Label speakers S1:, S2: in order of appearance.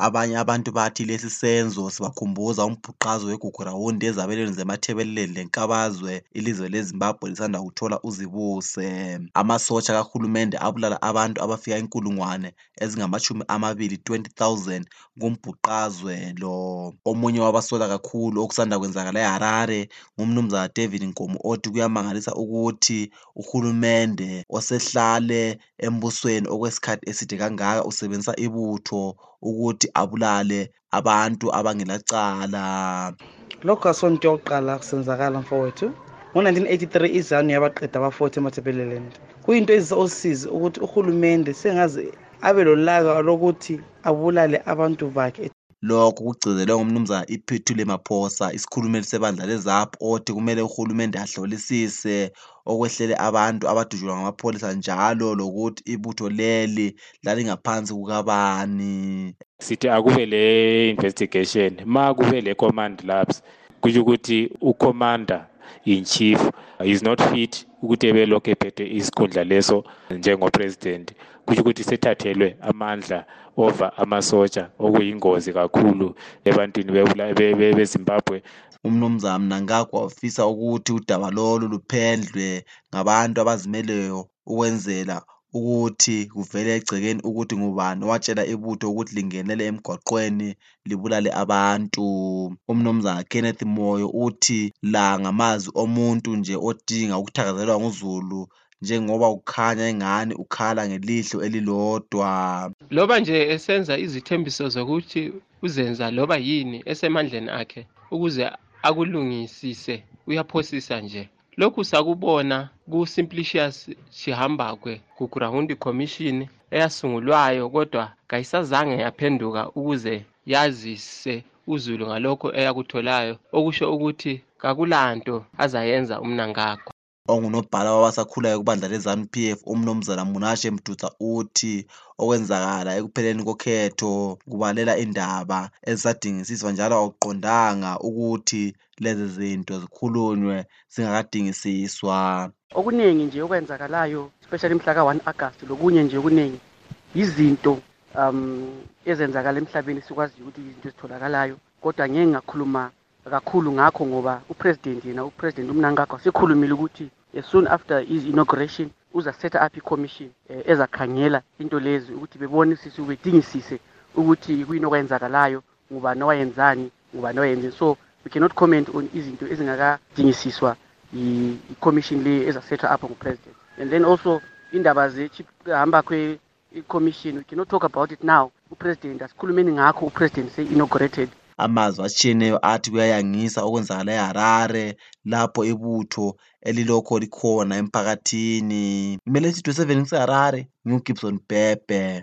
S1: Abanye abantu bathi lesi senzo sibakhumbuza umbhuqazwe weGugurahundi ezabelweni zeMatabeleland leNkabazwe ilizwe leZimbabwe lisanda kuthola uzibuse. Amasotsha kahulumende abulala abantu abafika inkulungwane ezingamatshumi amabili, 20,000 kumbhuqazwe lo. Omunye wabasola kakhulu okusanda kwenzakala eHarare ngumnumzana David Nkomo othi kuyamangalisa ukuthi uhulumende osehlale embusweni okwesikhathi eside kangaka usebenzisa ibutho ukuthi abulale abantu abangelacala.
S2: Lokhu asonto yokuqala kusenzakala mfowethu. Ngo-1983 izanu yabaqeda aba-40 eMatabeleland. Kuyinto ezisa usizi ukuthi uhulumende sengaze abe lolaka lokuthi abulale abantu bakhe
S1: Lokhu kugcizelwe ngumnumzana iPhethule Maphosa isikhulumeli sebandla leZAP othi kumele uhulumende ahlolisise okwehlele abantu abadutshulwa ngamapholisa njalo lokuthi ibutho leli lalingaphansi kukabani.
S3: sithi akube le investigation ma kube le command lapse kusho ukuthi ucommander in chief is not fit ukuthi ebelokhu ephethe isikhundla leso njengopresident kusho ukuthi sethathelwe amandla over amasotsha okuyingozi kakhulu ebantwini bezimbabwe.
S1: Umnumzana mnangagwa wafisa ukuthi udaba lolu luphendlwe ngabantu abazimeleyo ukwenzela ukuthi kuvele egcekeni ukuthi ngubani owatshela ibutho ukuthi lingenele emgwaqweni libulale abantu. Umnumzana Kenneth Moyo uthi la ngamazwi omuntu nje odinga ukuthakazelelwa nguzulu njengoba kukhanya engani ukhala ngelihlo elilodwa.
S4: Loba nje esenza izithembiso zokuthi uzenza loba yini esemandleni akhe ukuze akulungisise uyaphosisa nje. Lokhu sakubona ku-simplicius chihambakwe kugurahundi commission eyasungulwayo kodwa kayisazange yaphenduka ukuze yazise uzulu ngalokho eyakutholayo. Okusho ukuthi kakulanto azayenza umnangagwa.
S1: Ongunobhala wabasakhulayo kubandla le-ZANU PF umnumzana Munashe Mduta uthi okwenzakala ekupheleni kokhetho kubalela indaba ezisadingisiswa njalo akuqondanga ukuthi lezi zinto zikhulunywe zingakadingisiswa.
S2: Okuningi nje okwenzakalayo especially mhla ka-1 agasti lokunye nje okuningi yizinto um ezenzakala emhlabeni sikwaziyo ukuthi izinto ezitholakalayo kodwa ngeke ngakhuluma kakhulu ngakho ngoba upresident yena upresident umnangagwa sekhulumile ukuthi soon after his inauguration uzasetha up i-commission eh, ezakhangela into lezi ukuthi bebonisise bedingisise ukuthi kuyini okwenzakalayo ngubani owayenzani ngubani owayenzini so we cannot comment on izinto ezingakadingisiswa i-commission le ezasethwa up ngupresident. And then also indaba zehamba kwe-commission we cannot talk about it now. Upresident asikhulumeni ngakho upresident se-inaugurated
S1: amazwi atshiyeneyo athi kuyayangisa okwenzakala eharare lapho ibutho elilokho likhona emphakathini. Kumele sidwe seven ngiseharare ngingugibson bhebhe.